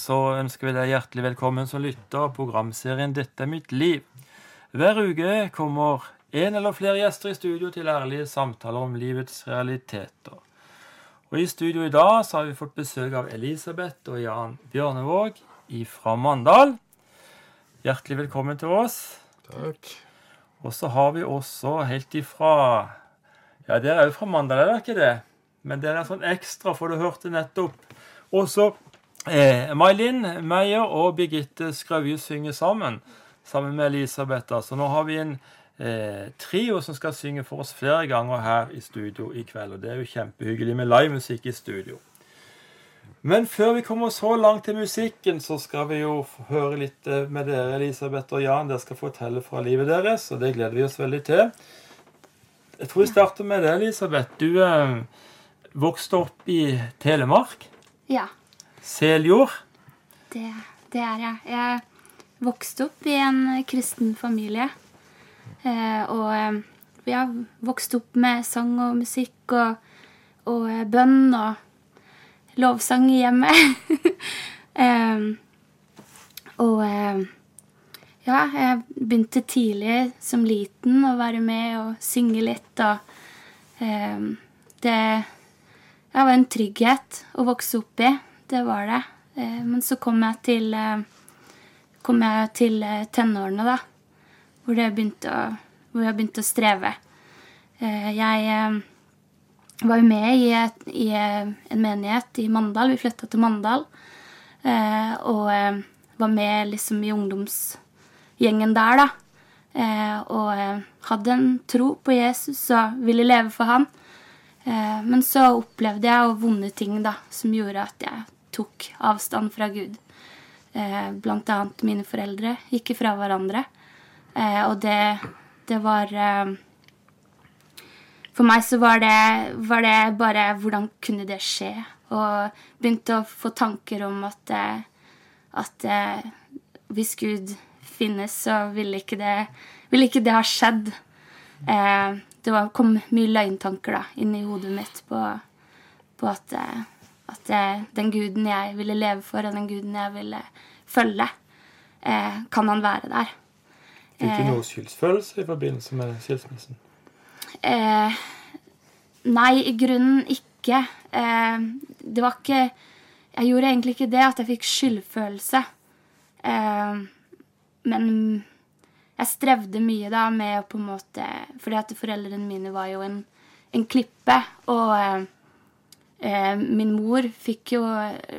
så ønsker vi deg hjertelig velkommen som lytter av programserien 'Dette er mitt liv'. Hver uke kommer en eller flere gjester i studio til ærlige samtaler om livets realiteter. Og I studio i dag så har vi fått besøk av Elisabeth og Jan Bjørnevåg fra Mandal. Hjertelig velkommen til oss. Takk. Og så har vi også helt ifra Ja, dere er jo fra Mandal, er dere ikke det? Men dere er sånn ekstra, for du hørte nettopp. Også Eh, May-Linn Meyer og Birgitte Skrauvje synger sammen, sammen med Elisabeth. Så nå har vi en eh, trio som skal synge for oss flere ganger her i studio i kveld. Og det er jo kjempehyggelig med livemusikk i studio. Men før vi kommer så langt til musikken, så skal vi jo høre litt eh, med dere, Elisabeth og Jan. Dere skal fortelle fra livet deres, og det gleder vi oss veldig til. Jeg tror vi starter med det, Elisabeth. Du eh, vokste opp i Telemark. Ja. Seljord? Det, det, er jeg. Jeg vokste opp i en kristen familie. Eh, og jeg vi har vokst opp med sang og musikk og, og eh, bønn og lovsang i hjemmet. eh, og eh, ja, jeg begynte tidlig som liten å være med og synge litt, og eh, det, det var en trygghet å vokse opp i det var det. Eh, men så kom jeg til, eh, kom jeg til eh, tenårene, da. Hvor, begynte å, hvor jeg begynte å streve. Jeg var jo med i, i, en menighet i Mandal. Vi flytta til Mandal. Og var med liksom i ungdomsgjengen der, da. Og hadde en tro på Jesus og ville leve for han. Men så opplevde jeg vonde ting da, som gjorde at jeg tok avstand fra Gud. Eh, blant annet mine foreldre gikk fra hverandre. Eh, og det, det var eh, For meg så var det, var det, bare Hvordan kunne det skje? Og begynte å få tanker om at, at hvis Gud finnes, så ville ikke det, ville ikke det ha skjedd. det var, kom mye løgntanker da, inn i hodet mitt på, på at at eh, den guden jeg ville leve for, og den guden jeg ville følge, eh, kan han være der. Fikk du noe skyldsfølelse i forbindelse med skilsmissen? Eh, nei, i grunnen ikke. Eh, det var ikke Jeg gjorde egentlig ikke det, at jeg fikk skyldfølelse. Eh, men jeg strevde mye da med å på en måte Fordi at foreldrene mine var jo en, en klippe. Og eh, min mor fikk jo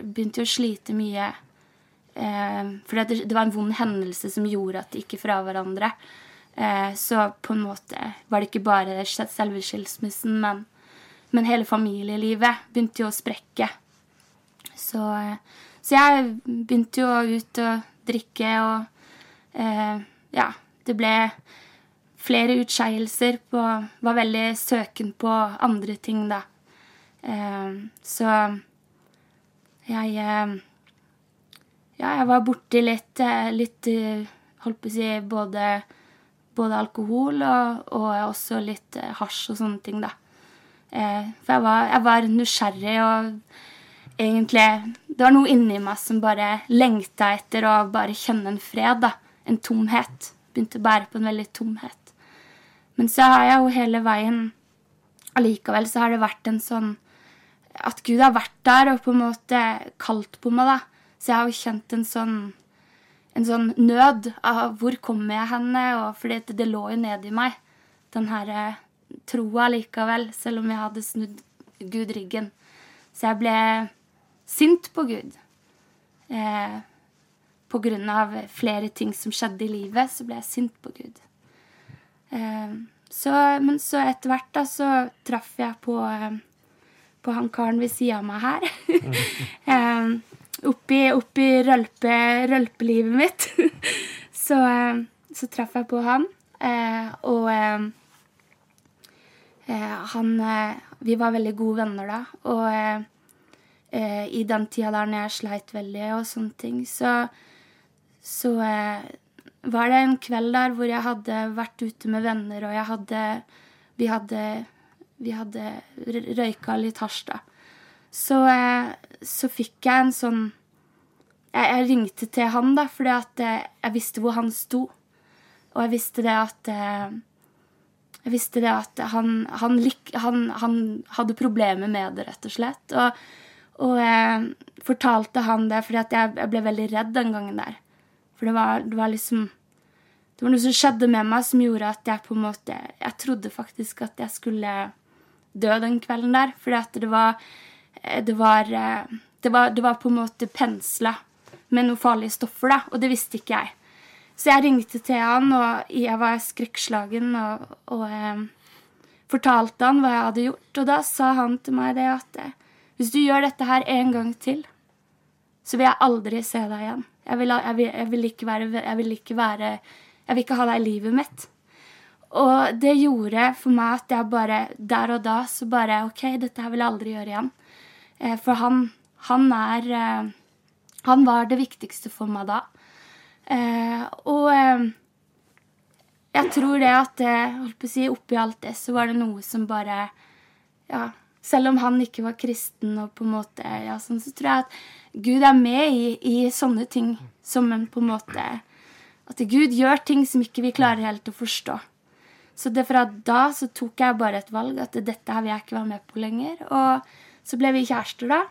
begynte jo å slite mye. Eh, for det, det, var en vond hendelse som gjorde at de gikk fra hverandre. Eh, så på en måte var det ikke bare selve skilsmissen, men, men hele familielivet begynte jo å sprekke. Så, så jeg begynte jo ut og drikke, og eh, ja, det ble flere utskeielser på Var veldig søken på andre ting, da. Eh, så jeg eh, Ja, jeg var borti litt, eh, litt Holdt på å si både, både alkohol og, og, også litt hasj og sånne ting, da. For jeg var, jeg var nysgjerrig og egentlig Det var noe inni meg som bare lengta etter å bare kjenne en fred, da. En tomhet. Begynte å bære på en veldig tomhet. Men så har jeg jo hele veien Allikevel så har det vært en sånn at Gud har vært der og på en måte kalt på meg. da. Så jeg har jo kjent en sånn, en sånn nød av hvor kommer jeg henne? Og fordi det, det lå jo nedi meg, den her eh, troa likevel, selv om jeg hadde snudd Gud ryggen. Så jeg ble sint på Gud. Eh, på grunn av flere ting som skjedde i livet, så ble jeg sint på Gud. Eh, så, men så etter hvert da så traff jeg på eh, på han karen ved sida av meg her. um, oppi oppi rølpe, rølpelivet mitt. så, så traff jeg på han, uh, og uh, han uh, Vi var veldig gode venner da, og i den tida der når jeg sleit veldig og sånne ting, så, så var det en kveld der hvor jeg hadde vært ute med venner, og jeg hadde Vi hadde vi hadde røyka litt hasj, da. Så, eh, så fikk jeg en sånn jeg, jeg ringte til han, da, fordi at eh, jeg visste hvor han sto. Og jeg visste det at eh, Jeg visste det at han, han, han, han hadde problemer med det, rett og slett. Og, og jeg fortalte han det fordi at jeg, jeg ble veldig redd den gangen der. For det var, det var liksom Det var noe som skjedde med meg som gjorde at jeg på en måte Jeg trodde faktisk at jeg skulle dø den kvelden der. Fordi at det var Det var, det var, det var på en måte pensla med noen farlige stoffer, da. Og det visste ikke jeg. Så jeg ringte til han, og jeg var skrekkslagen og, og eh, fortalte han hva jeg hadde gjort. Og da sa han til meg det at eh, hvis du gjør dette her en gang til, så vil jeg aldri se deg igjen. Jeg vil, jeg vil, jeg vil ikke være Jeg vil ikke være Jeg vil ikke ha deg i livet mitt. Og det gjorde for meg at jeg bare Der og da så bare OK, dette her vil jeg aldri gjøre igjen. Eh, for han, han er eh, Han var det viktigste for meg da. Eh, og jeg tror det at holdt på å si, oppi alt det så var det noe som bare Ja, selv om han ikke var kristen og på en måte ja, sånn, så tror jeg at Gud er med i, i sånne ting som en på en måte At Gud gjør ting som ikke vi klarer helt å forstå. Så det fra da så tok jeg bare et valg at dette her vil jeg ikke være med på lenger. Og så ble vi kjærester da.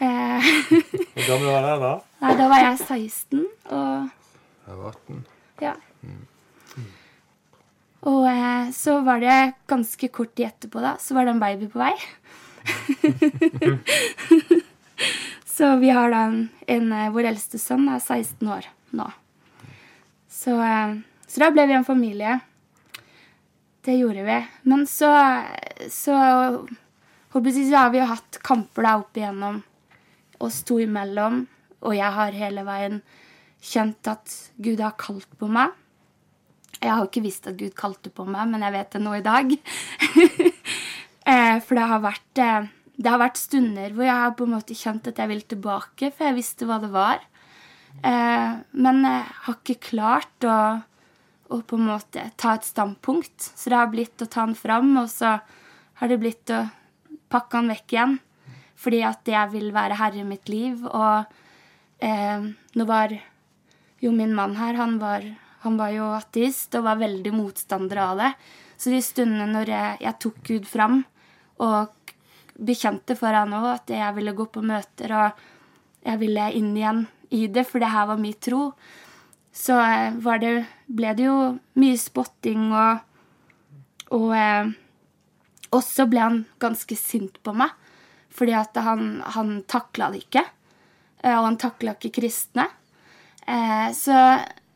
Eh, Hvor gammel var du da? Nei, da var jeg 16, og Jeg var 18. ja. Og eh, så var det ganske kort tid etterpå, da, så var det en baby på vei. så vi har da en, en eh, Vår eldste sønn er 16 år nå. Så, eh, så da ble vi en familie. Det gjorde vi. Men så, så så har vi jo hatt kamper da opp igjennom oss to imellom. Og jeg har hele veien kjent at Gud har kalt på meg. Jeg har jo ikke visst at Gud kalte på meg, men jeg vet det nå i dag. Eh, For det har, vært, eh, det har vært stunder hvor jeg har på en måte kjent at jeg vil tilbake, for jeg visste hva det var. Eh, Men jeg har ikke klart å, å på en måte ta et standpunkt. Så det har blitt å ta den fram, og så har det blitt å pakke den vekk igjen. Fordi at jeg vil være herre i mitt liv. Og eh, nå var jo min mann her, han var, han var jo ateist og var veldig motstander av det. Så de stundene når jeg, jeg tok Gud fram og bekjente for han òg at jeg ville gå på møter og jeg ville inn igjen i det, for det her var min tro, så eh, det, ble det jo mye spotting og Og eh, også ble han ganske sint på meg, fordi at han, han takla det ikke. Eh, Og han takla ikke kristne. Eh, så,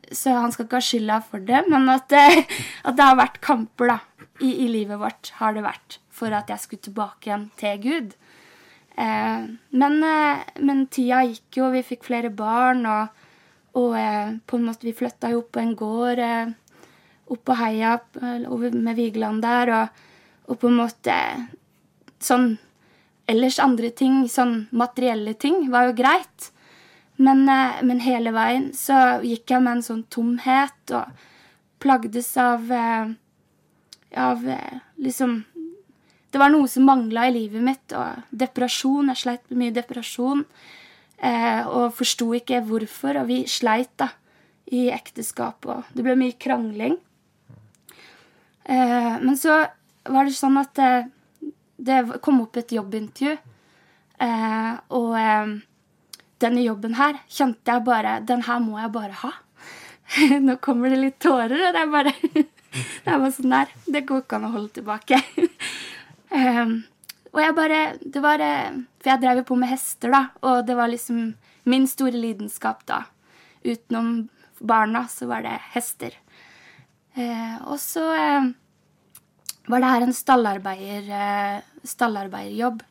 så han skal ikke ha skylda for det, men at, det- at det har vært kamper da, i, i livet vårt, har det vært, for at jeg skulle tilbake igjen til Gud. Eh, men, eh, men tida gikk jo, vi fikk flere barn, og, og eh, på en måte vi flytta jo opp på en gård eh, på heia eh, over med Vigeland der, og, og på en måte sånn Ellers andre ting, sånn materielle ting, var jo greit. Men, eh, men hele veien så gikk jeg med en sånn tomhet og plagdes av eh, Av eh, liksom Det var noe som mangla i livet mitt, og depresjon. Jeg sleit med mye depresjon. Eh, og forsto ikke hvorfor, og vi sleit da i ekteskapet, og det ble mye krangling. Eh, men så var det sånn at eh, det kom opp et jobbintervju, og denne jobben her kjente jeg bare Den her må jeg bare ha. Nå kommer det litt tårer, og det er bare Det er bare sånn der. Det går ikke an å holde tilbake. Og jeg bare Det var eh, For jeg drev jo på med hester, da, og det var liksom min store lidenskap da. Utenom barna så var det hester. Eh, og så eh, var det her en stallarbeider, eh, stallarbeiderjobb.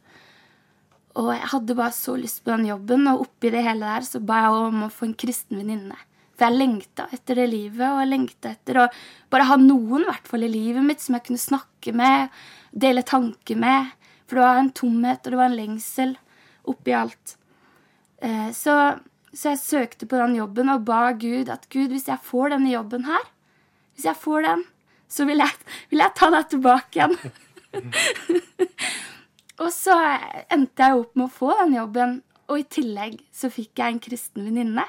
Og jeg hadde bare så lyst på den jobben, og oppi det hele der så ba jeg om å få en kristen venninne. For jeg lengta etter det livet, og jeg lengta etter å bare ha noen i hvert fall i livet mitt som jeg kunne snakke med, dele tanker med. For det var en tomhet, og det var en lengsel oppi alt. Eh, så, så jeg søkte på den jobben og ba Gud at Gud, hvis jeg får denne jobben her, hvis jeg får den, så vil jeg, vil jeg ta deg tilbake igjen. Og så endte jeg opp med å få den jobben. og i tillegg så fikk jeg en kristen venninne.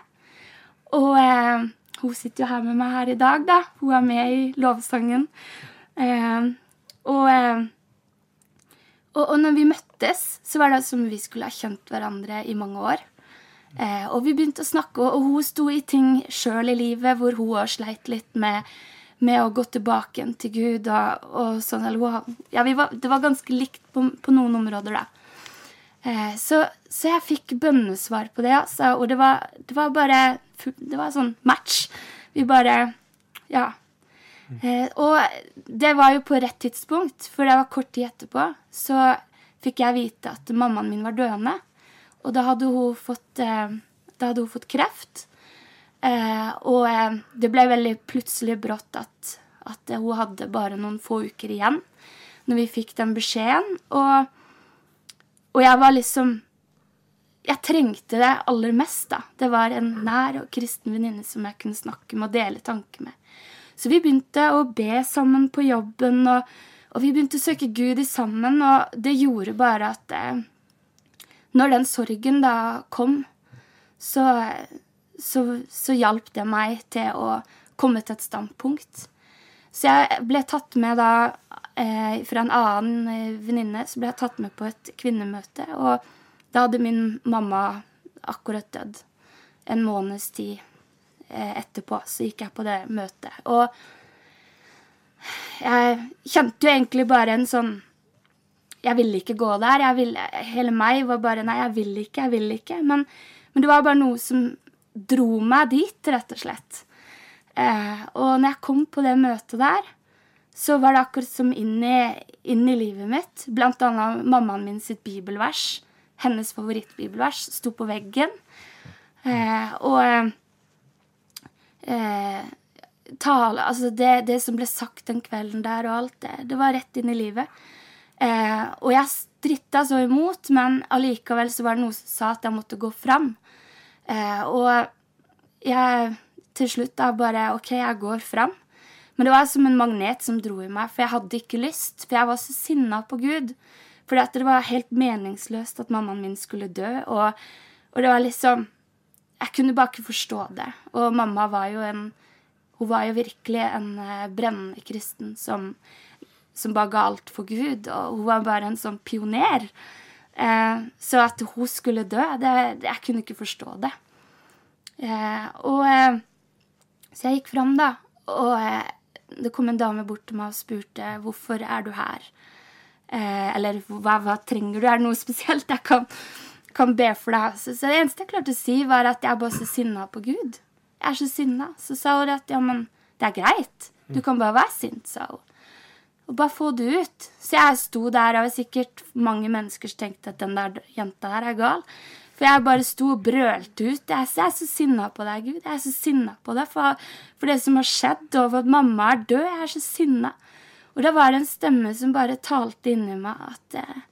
Og eh, hun sitter jo her med meg her i dag, da. Hun er med i lovsangen. Eh, og, eh, og, og når vi møttes, så var det som vi skulle ha kjent hverandre i mange år. Eh, og vi begynte å snakke, og, hun sto i ting sjøl i livet hvor hun òg sleit litt med, med, å gå tilbake igjen til Gud. Og, og sånn, eller, ja, var, det var ganske likt på, på noen områder, da. Eh, så, så, jeg fikk bønnesvar på det, altså. Og det var, det var bare Det var sånn match. Vi bare Ja. Eh, og det var jo på rett tidspunkt, for det var kort tid etterpå. Så fikk jeg vite at mammaen min var døende. Og da hadde hun fått, eh, hadde hun fått kreft. Eh, og eh, det ble veldig plutselig brått at, at, hun hadde bare noen få uker igjen når vi fikk den beskjeden. Og, og jeg var liksom Jeg trengte det aller mest, da. Det var en nær og kristen venninne som jeg kunne snakke med og dele tanker med. Så vi begynte å be sammen på jobben, og, og vi begynte å søke Gud sammen, og det gjorde bare at eh, når den sorgen da kom, så, så, så hjalp det meg til å komme til et standpunkt. Så jeg ble tatt med da eh, fra en annen eh, venninne så ble jeg tatt med på et kvinnemøte. Og da hadde min mamma akkurat dødd. En måneds tid etterpå så gikk jeg på det møtet. Og jeg kjente jo egentlig bare en sånn jeg ville ikke gå der. Ville, hele meg var bare Nei, jeg vil ikke, jeg vil ikke. Men, men, det var bare noe som dro meg dit, rett og slett. Eh, og når jeg kom på det møtet der, så var det akkurat som inn i, inn i livet mitt. Blant annet mammaen min sitt bibelvers. Hennes favorittbibelvers sto på veggen. Eh, og eh, tale Altså, det, det, som ble sagt den kvelden der og alt det, det var rett inn i livet. Eh, og jeg stritta så imot, men allikevel så var det noe som sa at jeg måtte gå fram. Eh, og jeg til slutt da bare OK, jeg går fram. Men det var som en magnet som dro i meg, for jeg hadde ikke lyst. For jeg var så sinna på Gud. For det var helt meningsløst at mammaen min skulle dø. Og, og, det var liksom Jeg kunne bare ikke forstå det. Og mamma var jo en Hun var jo virkelig en uh, brennende kristen som som bare ga alt for Gud, og hun var bare en sånn pioner. Eh, så at hun skulle dø, det, jeg kunne ikke forstå det. Eh, og eh, Så jeg gikk fram, da, og eh, det kom en dame bort til meg og spurte hvorfor er du her. Eh, eller hva, hva, trenger du? Er det noe spesielt jeg kan, kan be for deg? Så, så, det eneste jeg klarte å si, var at jeg bare er så sinna på Gud. Jeg er så sinna. Så sa hun at ja, men det er greit. Du kan bare være sint, sa hun. Og bare få det ut. Så jeg sto der, og sikkert mange mennesker tenkte at den der jenta her er gal. For jeg bare sto og brølte ut. Jeg, er så sinna på deg, Gud. Jeg er så sinna på deg for, for, det som har skjedd, og for at mamma er død. Jeg er så sinna. Og da var det en stemme som bare talte inni meg at, eh,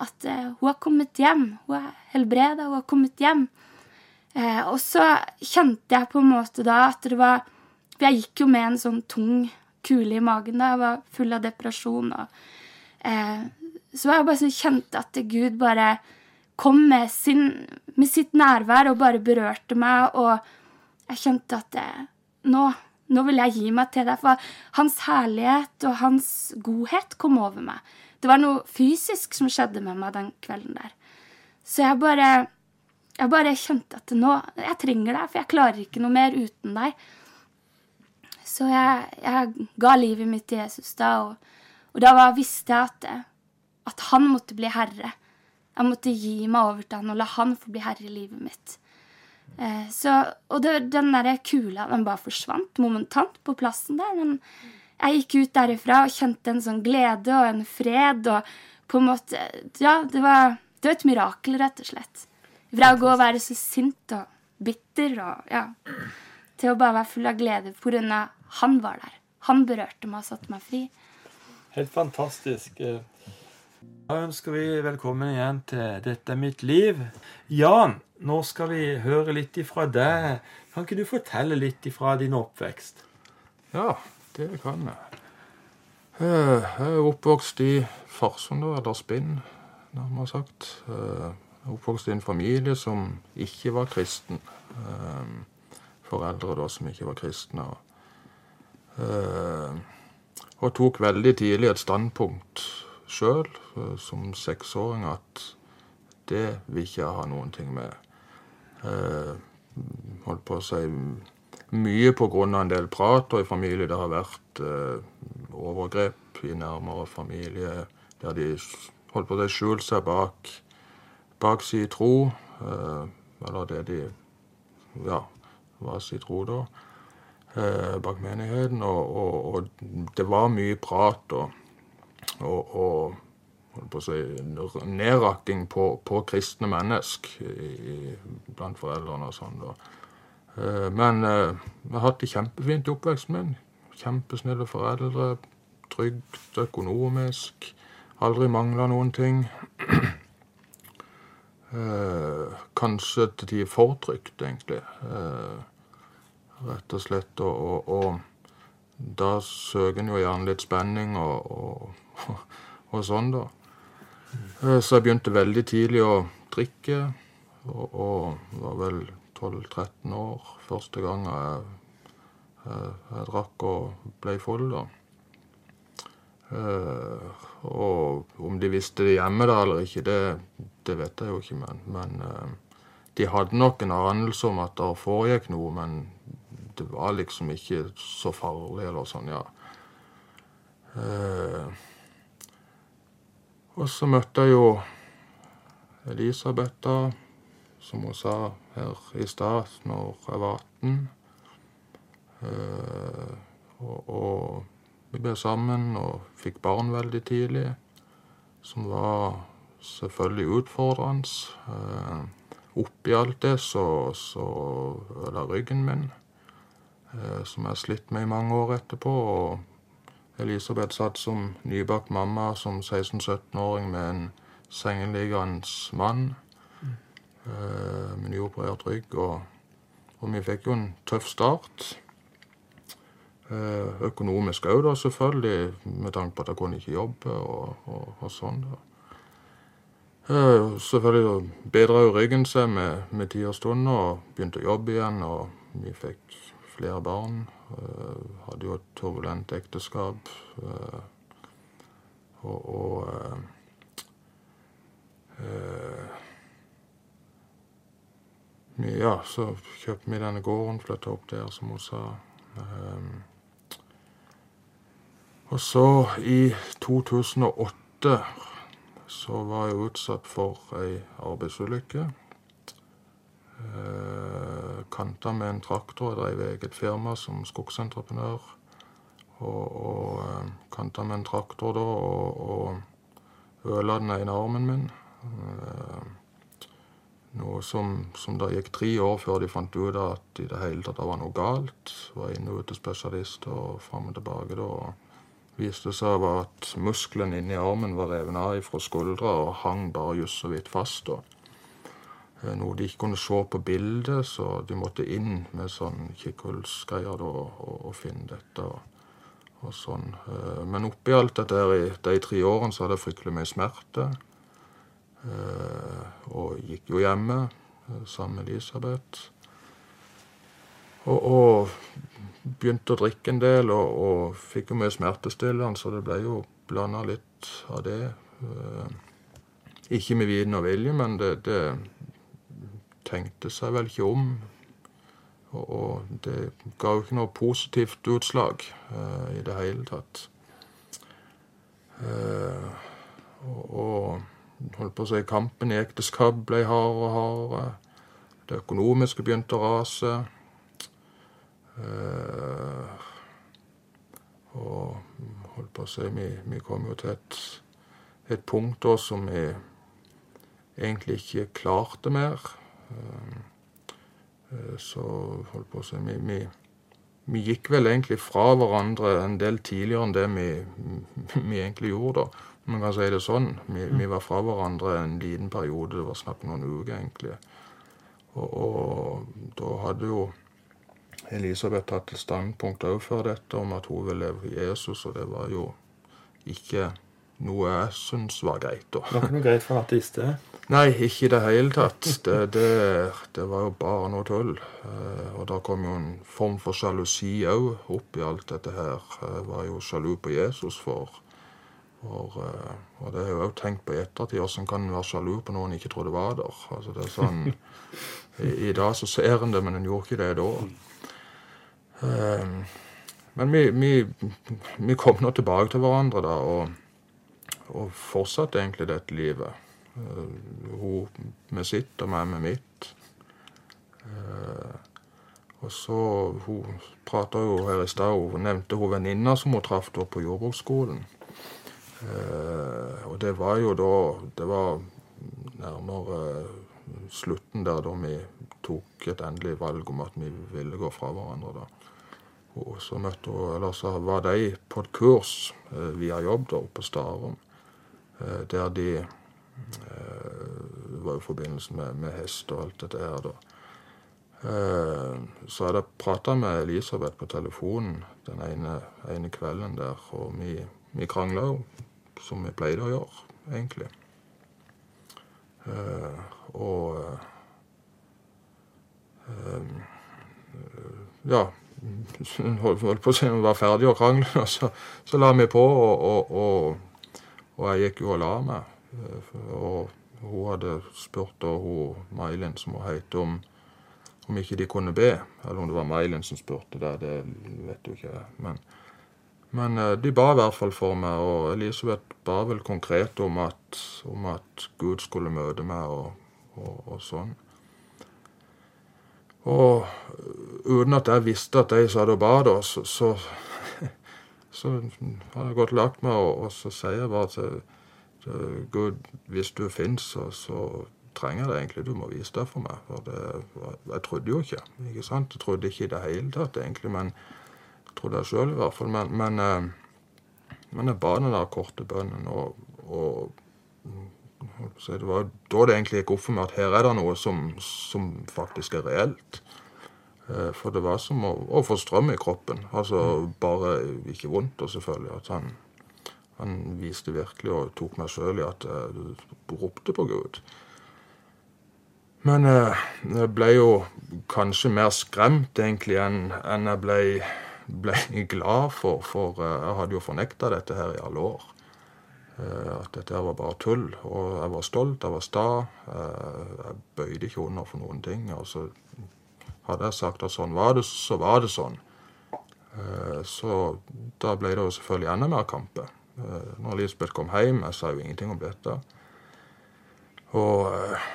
at uh, hun har kommet hjem. Hun er helbreda, hun har kommet hjem. Uh, og så kjente jeg på en måte da at det var For jeg gikk jo med en sånn tung kule i magen da. Jeg var full av depresjon. Og, eh, så var jeg bare sånn kjente at Gud bare kom med, sin, med, sitt nærvær og bare berørte meg. Og jeg kjente at eh, nå, nå vil jeg gi meg til deg. For hans herlighet og hans godhet kom over meg. Det var noe fysisk som skjedde med meg den kvelden der. Så jeg bare, jeg bare kjente at nå, jeg trenger deg, for jeg klarer ikke noe mer uten deg. Så jeg, jeg, ga livet mitt til Jesus da, og, og da var, visste jeg at, at, han måtte bli herre. Jeg måtte gi meg over til han og la han få bli herre i livet mitt. Eh, så, og det, den der kula den bare forsvant momentant på plassen der. Men jeg gikk ut derifra og kjente en sånn glede og en fred og på en måte Ja, det var, det var et mirakel, rett og slett. Fra å gå og være så sint og bitter og ja, til å bare være full av glede pga. han var der. Han berørte meg og satte meg fri. Helt fantastisk. Da ønsker vi velkommen igjen til 'Dette er mitt liv'. Jan, nå skal vi høre litt ifra deg. Kan ikke du fortelle litt ifra din oppvekst? Ja, det kan jeg. Jeg er oppvokst i Farsund, eller Spinn, nærmere sagt. Jeg er oppvokst i en familie som ikke var kristen. Eh, foreldre da som ikke var kristne. Og, eh, tok veldig tidlig et standpunkt sjøl, som seksåring, at det vil ikke jeg ha noen ting med. Holdt på å si mye pga. en del prat og i familie. Det har vært overgrep i nærmere familie der de holdt på å skjule seg bak, bak sin tro. Eh, eller det de ja, hva sin tro, da. Eh, bak menigheten. Og, og, og, det var mye prat og, og, og på å si, nedrakking på, på kristne mennesker blant foreldrene og sånn. da. Eh, men jeg har hatt det kjempefint i oppveksten min. Kjempesnille foreldre. Trygt økonomisk. Aldri mangla noen ting. Eh, kanskje til tider for trygt, egentlig. Eh, rett og slett. Og, og, og da søker en jo gjerne litt spenning og, og, sånn, da. Eh, så jeg begynte veldig tidlig å drikke, og, og var vel 12-13 år første gang jeg, jeg, jeg drakk og ble full, da. Uh, og om de visste det hjemme da eller ikke, det, det vet jeg jo ikke, men, men uh, de hadde nok en anelse om at det foregikk noe, men det var liksom ikke så farlig eller sånn, ja. Uh, og så møtte jeg jo Elisabeth, da, som hun sa her i stad, når jeg var 18. Uh, og, og vi ble sammen og fikk barn veldig tidlig, som var selvfølgelig utfordrende. Eh, oppi alt det så, så ødela ryggen min, eh, som jeg har slitt med i mange år etterpå. og Elisabeth satt som nybakt mamma som 16-17-åring med en sengeliggende mann eh, med nyoperert rygg. Og, og vi fikk jo en tøff start. Eh, økonomisk òg, da, selvfølgelig, med tanke på at jeg kunne ikke jobbe og, og, og sånn. da. Uh, selvfølgelig bedra jo ryggen seg med, med tid og stund og begynte å jobbe igjen. Og vi fikk flere barn. Uh, hadde jo et turbulent ekteskap. Uh, og, og Ja, så kjøpte vi denne gården, flytta opp der, som hun sa. Um, og så, i 2008, så var jeg utsatt for ei arbeidsulykke. Uh, kanta med en traktor. Jeg drev eget firma som skogsentreprenør. Og, og eh, kanta med en traktor da, og, og ødela den ene armen min. Eh, noe som, som det gikk tre år før de fant ut at i det hele tatt det var noe galt. Var inne og ute spesialister og fram og tilbake da. viste seg at muskelen inni armen var revet av fra skuldra og hang bare just så vidt fast. Da. Eh, noe de ikke kunne se på bildet, så de måtte inn med sånn kikkhullsgreier og, og, finne dette. Og, og sånn. Eh, men oppi alt dette i de tre årene så hadde jeg fryktelig mye smerte. Eh, og gikk jo hjemme sammen med Elisabeth. Og, og begynte å drikke en del og, og fikk jo mye smertestillende, så det ble jo blanda litt av det. Eh, ikke med viten og vilje, men det, det, tenkte seg vel ikke om. Og, og det ga jo ikke noe positivt utslag uh, i det hele tatt. Uh, og holdt på å si kampen i ekteskap ble hardere og hardere. Det økonomiske begynte å rase. Uh, og holdt på å si Vi, vi kom jo til et, et punkt da som vi egentlig ikke klarte mer. Uh, uh, så holdt på å si vi, vi, vi, gikk vel egentlig fra hverandre en del tidligere enn det vi, vi egentlig gjorde. da. Man kan si det sånn. Vi, vi, var fra hverandre en liten periode. Det var snakk om noen uker, egentlig. Og, og da hadde jo Elisabeth tatt et standpunkt òg før dette om at hun ville leve Jesus, og det var jo ikke noe jeg syns var greit. Det var ikke noe greit for ateister? Nei, ikke i det hele tatt. Det, det, det var jo bare noe tull. Eh, og da kom jo en form for sjalusi òg i alt dette her. Jeg var jo sjalu på Jesus for. For eh, og det har jeg òg tenkt på i ettertid. Hvordan kan en være sjalu på noen en ikke trodde var der? Altså det er sånn, i, I dag så ser en det, men en gjorde ikke det da. Um, men vi, vi, vi kom nå tilbake til hverandre da, og, og fortsatte egentlig dette livet. Uh, hun med sitt og meg med mitt. Uh, og så Hun prata jo her i stad, hun nevnte hun venninna som hun traff på jordbruksskolen. Eh, og det var jo da Det var nærmere slutten der da vi tok et endelig valg om at vi ville gå fra hverandre. da. Og så møtte hun, eller så var de på et kurs via jobb da på Starum, der de eh, var i forbindelse med, med, hest og alt dette her, da. Eh, så hadde jeg prata med Elisabeth på telefonen den ene, ene kvelden der, og vi, vi krangla jo, som vi pleide å gjøre, egentlig. Uh, og ja, holdt på å si vi var ferdige å krangle, og så, så la vi på, og, og, og, jeg gikk jo og la meg. Og hun hadde spurt da hun som hun het, om, om ikke de kunne be. Eller om det var Mailin som spurte det, det vet du ikke. Men, men eh, de ba i hvert fall for meg, og Elisabeth ba vel konkret om at, om at Gud skulle møte meg og, og, og sånn. Og uten at jeg visste at de satt og ba da, så, så, så hadde jeg gått lagt meg, og, og så sier jeg bare til Gud, hvis du fins, så, så, trenger det egentlig. Du må vise det for meg. For det, jeg trodde jo ikke. ikke sant? Jeg trodde ikke i det hele tatt, egentlig. Men trodde jeg sjøl i hvert fall. Men, men, eh, men jeg ba den der korte bønnen, og, og det var da det egentlig gikk opp for meg at her er det noe som, som faktisk er reelt. Eh, for det var som å, å, få strøm i kroppen. Altså bare ikke vondt, og selvfølgelig at han han viste virkelig og tok meg sjøl i at jeg eh, ropte på Gud. Men jeg ble jo kanskje mer skremt egentlig enn jeg ble, ble glad for, for eh, jeg hadde jo fornekta dette her i alle år. At dette her var bare tull. Og jeg var stolt, jeg var sta. Jeg bøyde ikke under for noen ting. Og så hadde jeg sagt at sånn var det, så var det sånn. Så da ble det jo selvfølgelig enda mer kamper. Eh, når Lisbeth kom hjem. Jeg sa jo ingenting om dette. Og eh,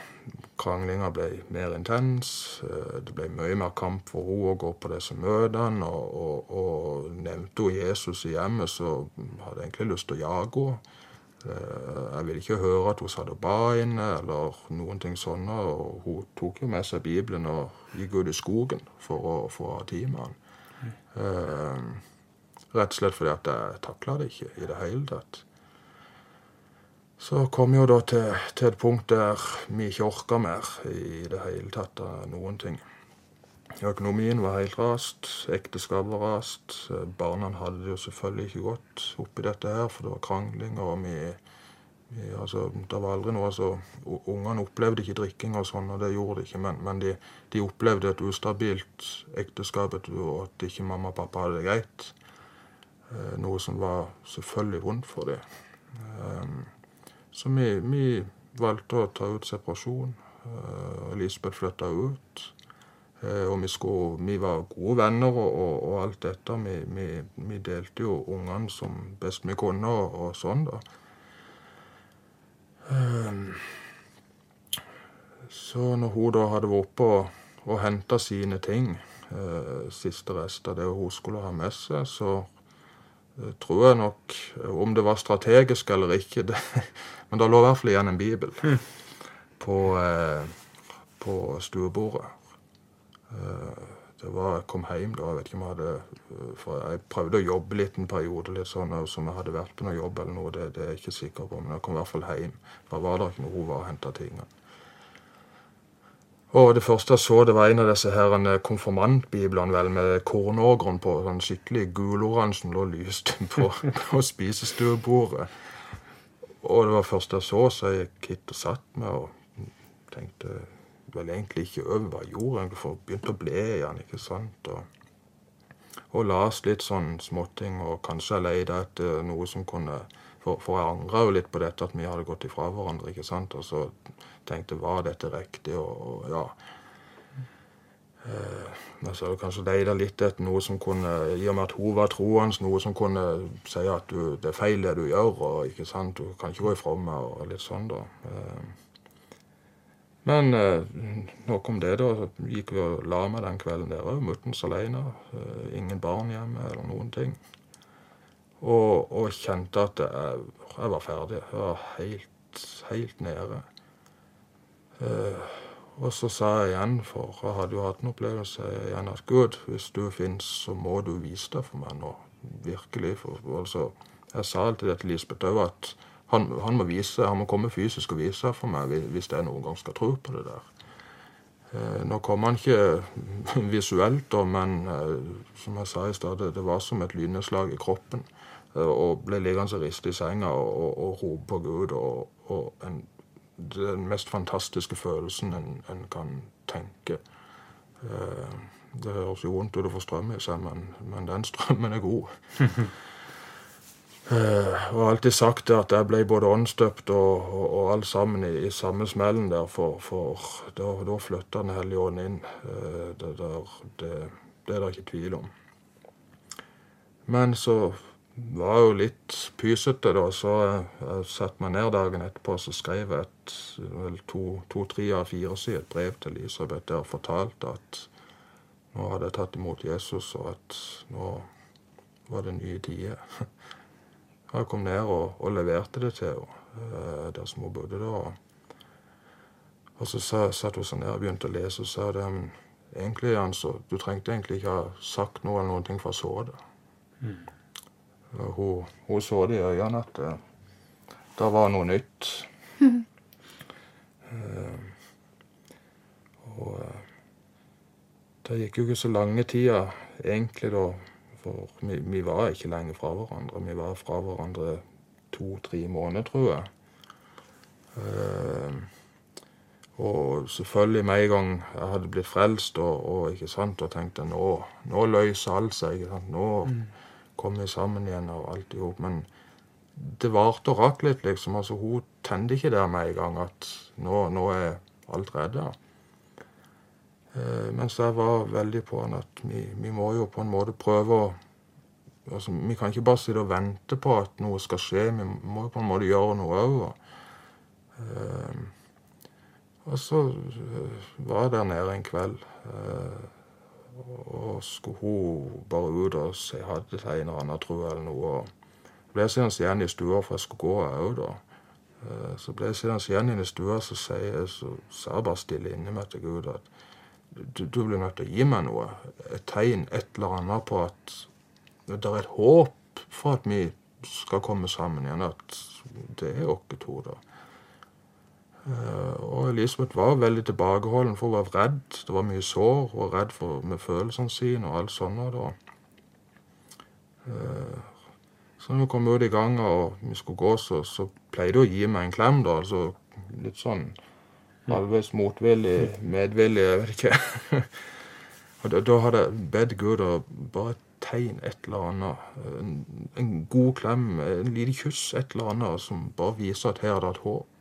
kranglinga ble mer intens. Eh, det ble mye mer kamp for henne å gå på disse møtene. Og, og, og nevnte hun Jesus i hjemmet, så hadde jeg egentlig lyst til å jage henne. Jeg ville ikke høre at hun satt og ba inne, eller noen ting sånne. Og hun tok jo med seg Bibelen og gikk ut i skogen for å få tid med han. Mm. Rett og slett fordi at jeg takla det ikke i det hele tatt. Så kom jo da til, til, et punkt der vi ikke orka mer i det hele tatt av noen ting. Økonomien var helt rast, ekteskapet var rast. Barna hadde det jo selvfølgelig ikke godt oppi dette her, for det var krangling. og vi, vi altså, Det var aldri noe altså, Ungene opplevde ikke drikking og sånn, og det gjorde de ikke, men, men de, de, opplevde et ustabilt ekteskap, og at ikke mamma og pappa hadde det greit. Eh, noe som var selvfølgelig vondt for dem. Så vi, vi, valgte å ta ut separasjon. Eh, Elisabeth flytta ut. Eh, og vi, skulle, vi, var gode venner og, og, og alt dette. Vi, vi, vi, delte jo ungene som best vi kunne, og, og sånn, da. Ehm, så når hun da hadde vært oppe og, og henta sine ting, siste rest av det hun skulle ha med seg, så Eh, tror jeg nok Om det var strategisk eller ikke det, Men det lå i hvert fall igjen en bibel mm. på, eh, på stuebordet. Eh, det var, Jeg kom hjem da. Jeg vet ikke om jeg hadde For jeg prøvde å jobbe litt en periode, litt sånn som jeg hadde vært på noe jobb eller noe. Det, det er jeg ikke sikker på, men jeg kom i hvert fall hjem. Da var det ikke noe hun var og henta tingene. Og det første jeg så, det var en av disse her konfirmantbiblene vel, med kornågren på. sånn Skikkelig guloransje som lå lyst på, på spisestuebordet. Og det var første jeg så, så jeg gikk hit og satt meg og tenkte vel egentlig ikke over hva jeg gjorde, for begynte å ble igjen, ikke sant. Og, og las litt sånn småting, og kanskje jeg leide etter noe som kunne For, for jeg angra jo litt på dette at vi hadde gått ifra hverandre, ikke sant. Og så tenkte var dette riktig, og, og ja. Eh, men så kanskje leita litt etter noe som kunne, i og med at hun var troende, noe som kunne si at du, det er feil det du gjør, og ikke sant, du kan ikke gå ifra meg, og litt sånn, da. Eh, Men eh, nok om det, da. Gikk vi og la meg den kvelden der òg, muttens alene. eh, Ingen barn hjemme eller noen ting. Og, og kjente at jeg, jeg var ferdig. Jeg var helt, helt nede. Eh, og så sa jeg igjen, for jeg hadde jo hatt en opplevelse igjen, at Gud, hvis du fins, så må du vise deg for meg nå. Virkelig. For, altså, jeg sa alltid det til Lisbeth òg, at han, han må vise, han må komme fysisk og vise seg for meg hvis- jeg noen gang skal tro på det der. Eh, Nå kom han ikke visuelt, da, men eh, som jeg sa i stad, det, var som et lynnedslag i kroppen. Og ble liggende og riste i senga og, og, og rope på Gud. Og, og en, den mest fantastiske følelsen en, en kan tenke. Eh, Det høres jo vondt ut å få strøm i seg, men, men den strømmen er god. Eh, og alltid sagt at jeg ble både åndsdøpt og, og, og alt sammen i, i samme smellen der, for, for da, da flytta Den hellige ånd inn. Eh, det, der, det, det er det ikke tvil om. Men så var jo litt pysete, da, så jeg, satte meg ned dagen etterpå og skrev et to-tre av fire sider et brev til Elisabeth der og fortalte at nå hadde jeg tatt imot Jesus, og at nå var det nye tider. Jeg kom ned og, og leverte det til henne eh, der som hun bodde da. Og så satte hun seg ned og begynte å lese og sa det, egentlig, altså, du trengte egentlig ikke ha sagt noe eller noen ting, for jeg så det. Og Hun, hun så det i øynene at det, det var noe nytt. uh, og eh, det gikk jo ikke så lange tida egentlig da, for vi, vi var ikke lenge fra hverandre. Vi var fra hverandre to-tre måneder, tror jeg. Uh, og selvfølgelig med en gang jeg hadde blitt frelst og, og ikke sant, og tenkte nå, nå løser alt seg. Nå kom vi sammen igjen og alt i hop. Men det varte og rakk litt, liksom. altså Hun tente ikke der med en gang at nå, nå er alt redda. Eh, mens jeg var veldig på han at vi, vi må jo på en måte prøve å altså, Vi kan ikke bare sitte og vente på at noe skal skje, vi må jo på en måte gjøre noe òg. Eh, og så eh, var jeg der nede en kveld, eh, og skulle hun bare ut og si ha det til en eller annen, tror jeg, eller noe. Så ble jeg sittende igjen i stua, for jeg skulle gå jeg òg da. Eh, Så ble jeg sittende igjen i stua, så sier jeg, så sa bare stille inni meg til Gud at du, du blir nødt til å gi meg noe. Et tegn, et eller annet på at det er et håp for at vi skal komme sammen igjen. At det er oss to, da. Eh, Og Elisabeth var veldig tilbakeholden, for hun var redd. Det var mye sår. Hun var redd for, med følelsene sine og alt sånt. da. Eh, Så når vi kom ut i gangen og vi skulle gå, så, så pleide hun å gi meg en klem. da, altså Litt sånn halvveis motvillig, medvillig, jeg vet ikke. og da, da hadde jeg bedt Gud å bare tegn et eller annet. En, en god klem, en liten kyss, et eller annet som bare viser at her er det et håp.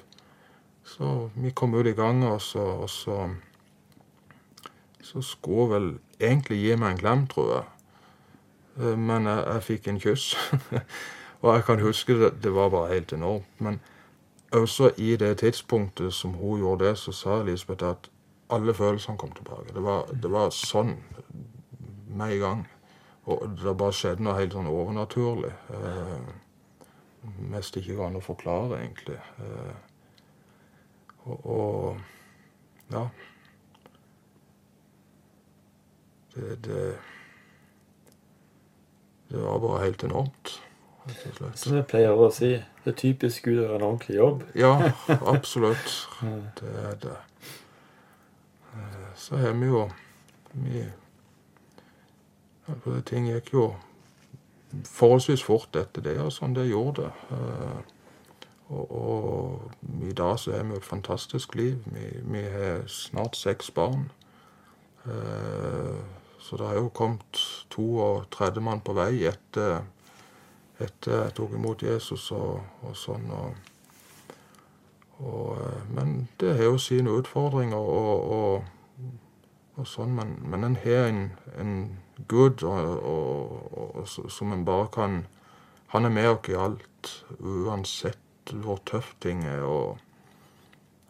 Så vi kom ut i gang, og så, og så Så skulle vel egentlig gi meg en klem, tror jeg. Eh, Men jeg, jeg fikk en kyss. og jeg kan huske det, det var bare helt enormt. Men også i det tidspunktet som hun gjorde det, så sa Elisabeth at alle følelsene kom tilbake. Det var, det var sånn med en gang. Og det bare skjedde noe helt sånn overnaturlig. Eh, mest ikke går an å forklare, egentlig. Eh, og, og ja. Det, det Det var bare helt enormt. Som jeg pleier å si, det er typisk Gud å gjøre en ordentlig jobb. Ja, absolutt. Det er det. Eh, Så har vi jo vi, Ting gikk jo forholdsvis fort etter det, og sånn det gjorde det. Og, og i dag så er vi et fantastisk liv. Vi, har snart seks barn. Eh, så det har jo kommet to og tredje mann på vei etter, etter jeg tok imot Jesus og, og sånn. Og, og, eh, men det har jo sine utfordringer og sånn. Men, men en har en, en Gud som en bare kan Han er med oss i alt, uansett hvor tøft ting er. og,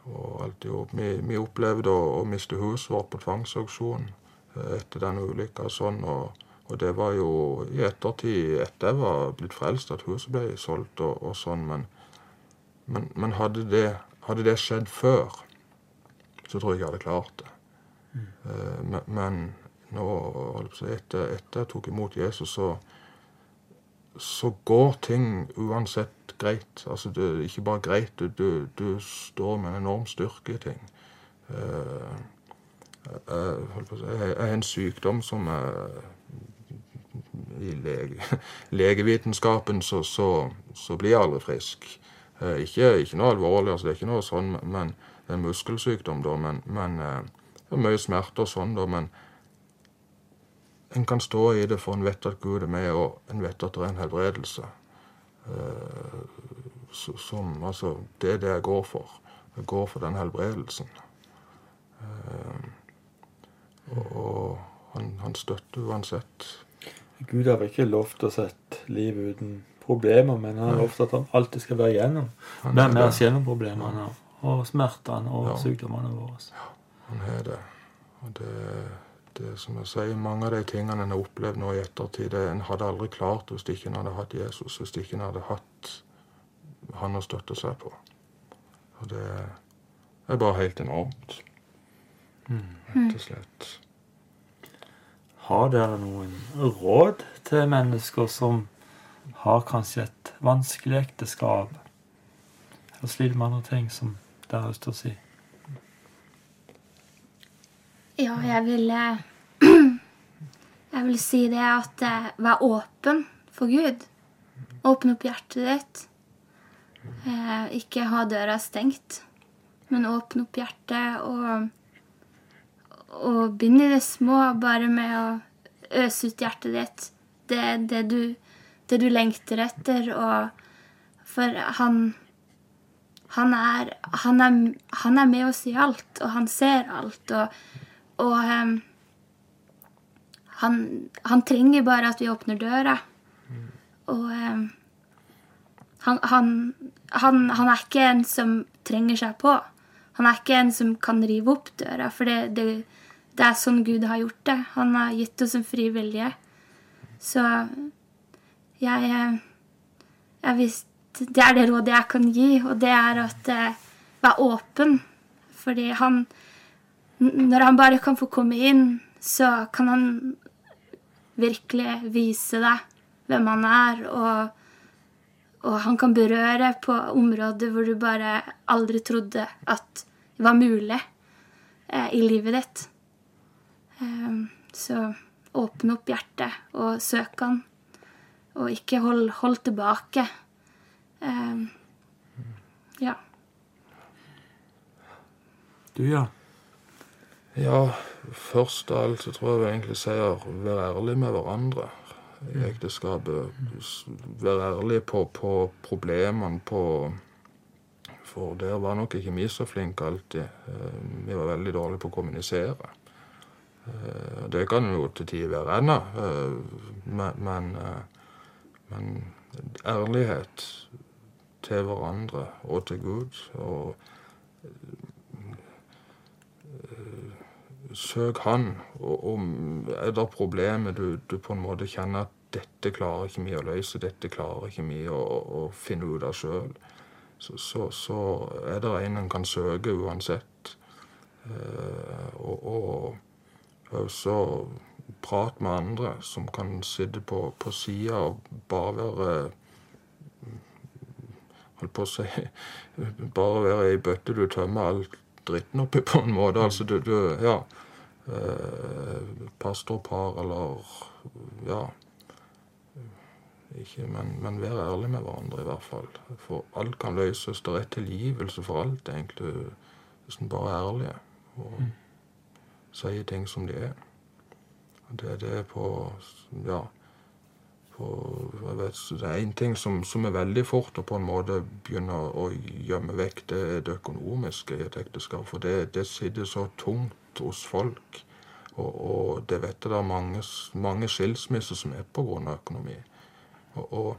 og alt i. Vi, vi, opplevde å, å miste huset vårt på tvangsauksjon eh, etter den ulykka. Sånn, og, og, det var jo i ettertid, etter jeg var blitt frelst, at huset ble solgt og, og sånn. Men, men, men hadde, det, hadde, det, skjedd før, så tror jeg jeg hadde klart det. Mm. Uh, men, men nå, etter, etter jeg tok imot Jesus, så så går ting uansett greit. Altså, det er ikke bare greit, du, du, du står med en enorm styrke i ting. Uh, jeg, har en sykdom som er I lege, legevitenskapen så, så, så, blir jeg aldri frisk. Uh, ikke, ikke, noe alvorlig, altså, det er ikke noe sånn, men en muskelsykdom, da. Men, men uh, det er mye smerte og sånn, da. men en kan stå i det, for en vet at Gud er med, og en vet at det er en helbredelse. Uh, som, altså, det er det jeg går for. Jeg går for den helbredelsen. Uh, og, og han, han, støtter uansett. Gud har ikke lovt oss et liv uten problemer, men han har lovt at han alltid skal være igjennom. Være med oss gjennom problemene og smertene og ja. sykdommene våre. Ja, han har det. Og det det, eh, som jeg sier, Mange av de tingene en har opplevd nå i ettertid, det en hadde aldri klart hvis ikke en hadde hatt Jesus, hvis ikke en hadde hatt han å støtte seg på. Og det er bare helt enormt. Mm. Rett og slett. Har dere noen råd til mennesker som har kanskje et vanskelig ekteskap, eller sliter med andre ting som dere har lyst til å si? Ja, jeg vil eh, Jeg vil si det at eh, vær åpen for Gud. Åpne opp hjertet ditt. Eh, ikke ha døra stengt, men åpne opp hjertet og og begynn i det små, bare med å øse ut hjertet ditt. Det, det, du, det du lengter etter. Og for han han er, han, er, han er med oss i alt, og han ser alt. Og og um, han, han, trenger bare at vi åpner døra. Og um, han, han, han, er ikke en som trenger seg på. Han er ikke en som kan rive opp døra, for det, det, det er sånn Gud har gjort det. Han har gitt oss en fri vilje. Så jeg, jeg visste, Det er det rådet jeg kan gi, og det er at uh, vær åpen. Fordi han, når han bare kan få komme inn, så kan han virkelig vise deg hvem han er, og, og han kan berøre på områder hvor du bare aldri trodde at det var mulig eh, i livet ditt. Eh, så åpne opp hjertet og søk han, og ikke hold, hold tilbake. Eh, ja. Du, ja. Ja, først av alt så tror jeg vi egentlig sier vær ærlig med hverandre i ekteskapet. Vær ærlig på, på problemene, på For der var nok ikke vi så flinke alltid. Eh, vi var veldig dårlige på å kommunisere. Eh, det kan jo til tider være ennå, eh, men, men ærlighet til hverandre og til Gud. og søk han. Om er det problemer du, du, på en måte kjenner at dette klarer ikke vi å løse, dette klarer ikke vi å, å finne ut av sjøl, så, så, så, er det en en kan søke uansett. Eh, og, og så prat med andre som kan sitte på, på sida og bare være Holdt på å si Bare være ei bøtte du tømmer alt dritten oppi, på en måte. Altså, du, du Ja eh, pastorpar eller ja ikke, men, men vær ærlig med hverandre, i hvert fall. For alt kan løses. Det er tilgivelse for alt, egentlig, hvis en bare er ærlig og mm. sier ting som de er. Det er det på Ja. På, vet, det er én ting som, som, er veldig fort og på en måte begynner å gjemme vekk, det er det økonomiske i et ekteskap. For det, det sitter så tungt hos folk. Og, og det vet jeg det er mange, mange skilsmisser som er pga. økonomi. Og, og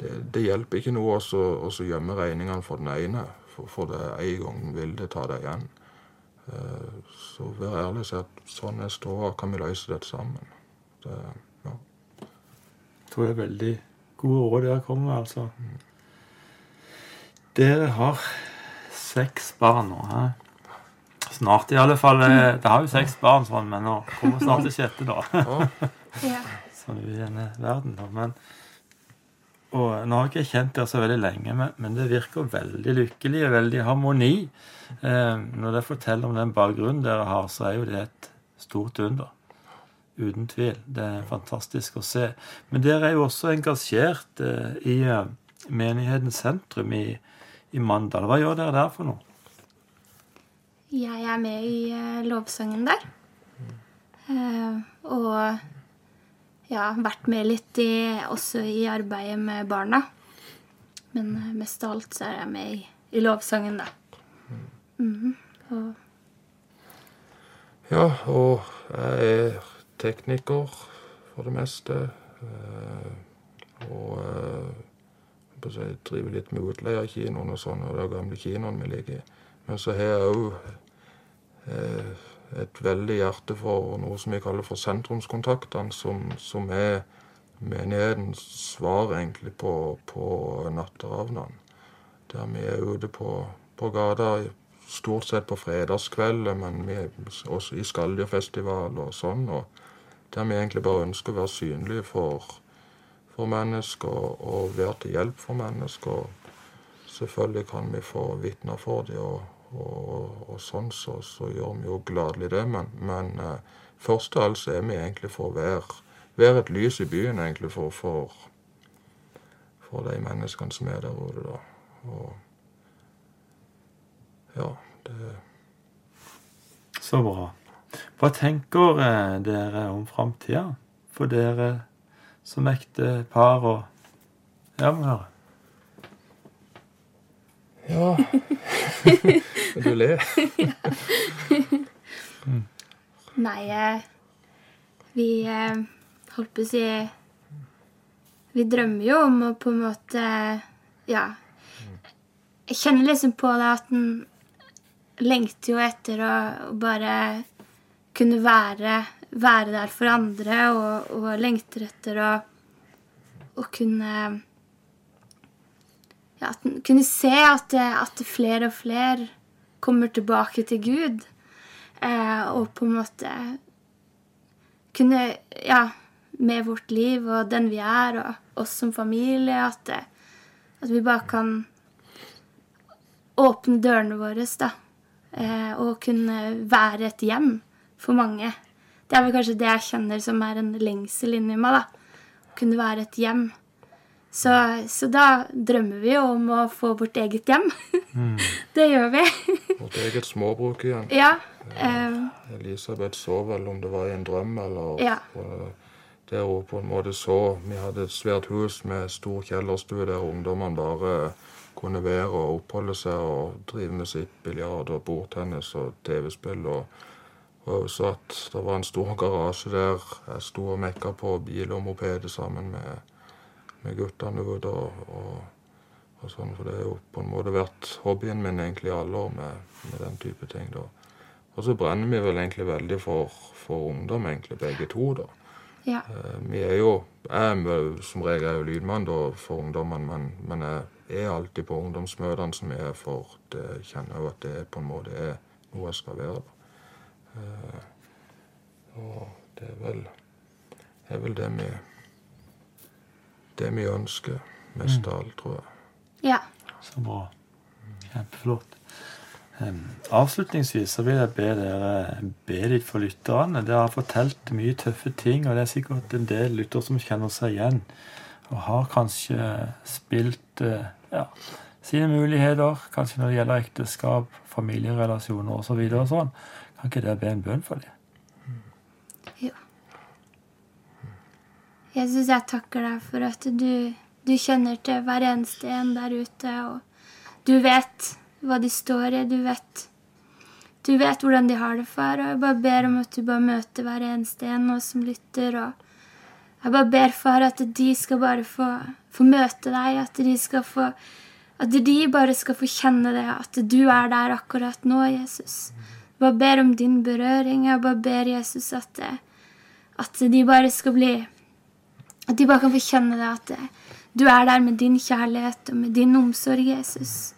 det, det, hjelper ikke noe å gjemme regningene for den ene, for, for det en gang vil det ta deg igjen. Uh, så vær ærlig og si at sånn er ståa, kan vi løse dette sammen. Det, ja. Jeg tror det er veldig gode råd dere kommer altså. Mm. Dere har seks barn nå. He? Snart, i alle fall. Eh, det har jo seks barn, sånn, men nå kommer snart det sjette, da. sånn i denne verden, da. Men, og nå har jeg ikke kjent dere så veldig lenge, men, men det virker veldig lykkelig og veldig harmoni. Eh, når dere forteller om den bakgrunnen dere har, så er jo det et stort under. Uten tvil. Det er fantastisk å se. Men dere er jo også engasjert eh, i eh, menighetens sentrum i, i Mandal. Hva gjør dere der for noe? Jeg er med i uh, lovsangen der. Uh, og ja, vært med litt i, også i arbeidet med barna. Men uh, mest av alt så er jeg med i, i lovsangen, da. Mm og ja, og jeg er tekniker for det meste. Og jeg driver litt med utleie av kinoen og sånn, og det gamle kinoen vi ligger i. Men så har jeg òg eh, et veldig hjerte for noe som vi kaller for sentrumskontaktene, som, som er menighetens svar egentlig på, på natteravnene. Der vi er ute på, på gata stort sett på fredagskvelder, men vi er også i Skalldyrfestival og sånn. og Der vi egentlig bare ønsker å være synlige for, for mennesker og, og være til hjelp for mennesker. Selvfølgelig kan vi få vitner for dem. Og, og, og sånn, så, så, gjør vi jo gladelig det. Men, men eh, først og alt så er vi egentlig for å være, være et lys i byen, egentlig, for, for, for de menneskene som er der ute, da. Og ja, det Så bra. Hva tenker eh, dere om framtida for dere som ekte par og Ja, må høre. Ja Du ler. Nei, eh, vi eh, holdt på å si Vi drømmer jo om å på en måte Ja. Jeg kjenner liksom på det at en lengter jo etter å, å bare kunne være, være, der for andre, og, og lengter etter å, å kunne ja, at en kunne se at, at flere og flere kommer tilbake til Gud. Eh, og på en måte kunne Ja, med vårt liv og den vi er, og oss som familie, at, at vi bare kan åpne dørene våre, da. Eh, og kunne være et hjem for mange. Det er vel kanskje det jeg kjenner som er en lengsel inni meg. da. Kunne være et hjem så, så, da drømmer vi jo om å få vårt eget hjem. Mm. det gjør vi. vårt eget småbruk igjen. Ja. Eh, Elisabeth så vel om det var i en drøm, eller ja. der hun på en måte så Vi hadde et svært hus med stor kjellerstue der ungdommene bare kunne være og oppholde seg og drive med sitt biljard og bordtennis og TV-spill. og og så at det var en stor garasje der jeg sto og mekka på bil og moped sammen med med guttene ute og, og, og, sånn. For det har jo på en måte vært hobbyen min egentlig i alle år med, med, den type ting. da. Og så brenner vi vel egentlig veldig for, for ungdom, egentlig, begge to. da. Ja. Eh, vi er jo Jeg er som regel er jo lydmann da, for ungdommene, men, men, jeg er alltid på ungdomsmøtene som jeg er for. Det kjenner jeg jo at det på en måte er noe jeg skal være. da. Eh, og det er vel, er vel det vi det vi ønsker mest av alt, tror jeg. Ja. Så bra. Kjempeflott. Um, avslutningsvis så vil jeg be dere be litt for lytterne. Dere har fortalt mye tøffe ting, og det er sikkert en del lyttere som kjenner seg igjen. og har kanskje spilt uh, ja, sine muligheter, kanskje når det gjelder ekteskap, familierelasjoner osv. Så videre og sånn, kan ikke dere be en bønn for dem? Jesus, jeg takker deg for at du, du kjenner til hver eneste en der ute, og du vet hva de står i. Du vet, du vet hvordan de har det, far. Og jeg bare ber om at du bare møter hver eneste en nå som lytter. og Jeg bare ber, far, at de skal bare få, få møte deg, at de skal få at de bare skal få kjenne det, at du er der akkurat nå, Jesus. Jeg bare ber om din berøring. Jeg bare ber Jesus at, at de bare skal bli at de bare kan få kjenne det at du er der med din kjærlighet og med din omsorg, Jesus.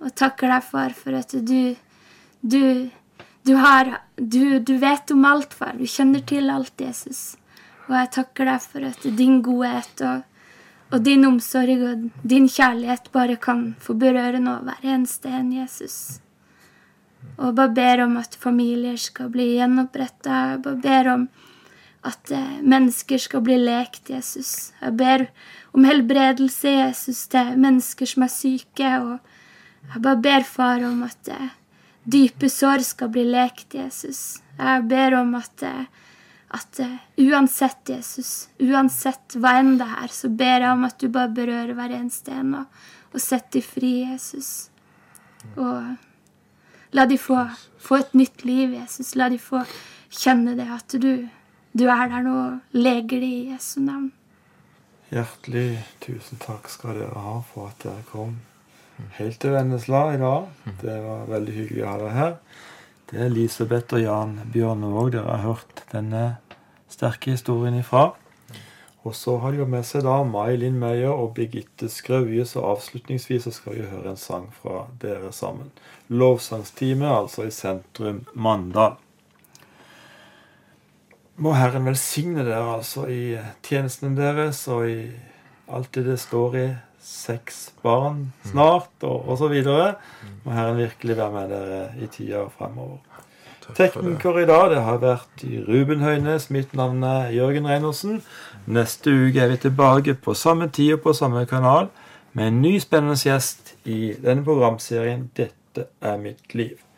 Og takker deg, far, for at du du, du har du, du vet om alt, far. Du kjenner til alt, Jesus. Og jeg takker deg for at din godhet og, og din omsorg og din kjærlighet bare kan få berøre nå hver eneste en, Jesus. Og bare ber om at familier skal bli gjenoppretta. Bare ber om at eh, mennesker skal bli lekt, Jesus. Jeg ber om helbredelse, Jesus, til mennesker som er syke. Og jeg bare ber, far, om at eh, dype sår skal bli lekt, Jesus. Jeg ber om at, eh, at uansett, Jesus, uansett hva enn det er, så ber jeg om at du bare berører hver eneste en og, og setter fri, Jesus. Og la de få, få et nytt liv, Jesus. La de få kjenne det at du du er der nå leger det i Jesu navn. Hjertelig tusen takk skal dere ha for at dere kom helt til Vennesla i dag. Det var veldig hyggelig å ha dere her. Det er Elisabeth og Jan Bjørnevåg dere har hørt denne sterke historien ifra. Og så har de jo med seg da May-Linn Meyer og Birgitte Skrauje, så avslutningsvis så skal vi høre en sang fra dere sammen. Lovsangstime, altså i sentrum Mandal. Må Herren velsigne dere altså i tjenestene deres og i alt det det står i seks barn snart, og osv. Må Herren virkelig være med dere i tida fremover. Tekniker i dag det har vært Ruben Høines. Mitt navn er Jørgen Reinersen. Neste uke er vi tilbake på samme tid og på samme kanal med en ny spennende gjest i denne programserien 'Dette er mitt liv'.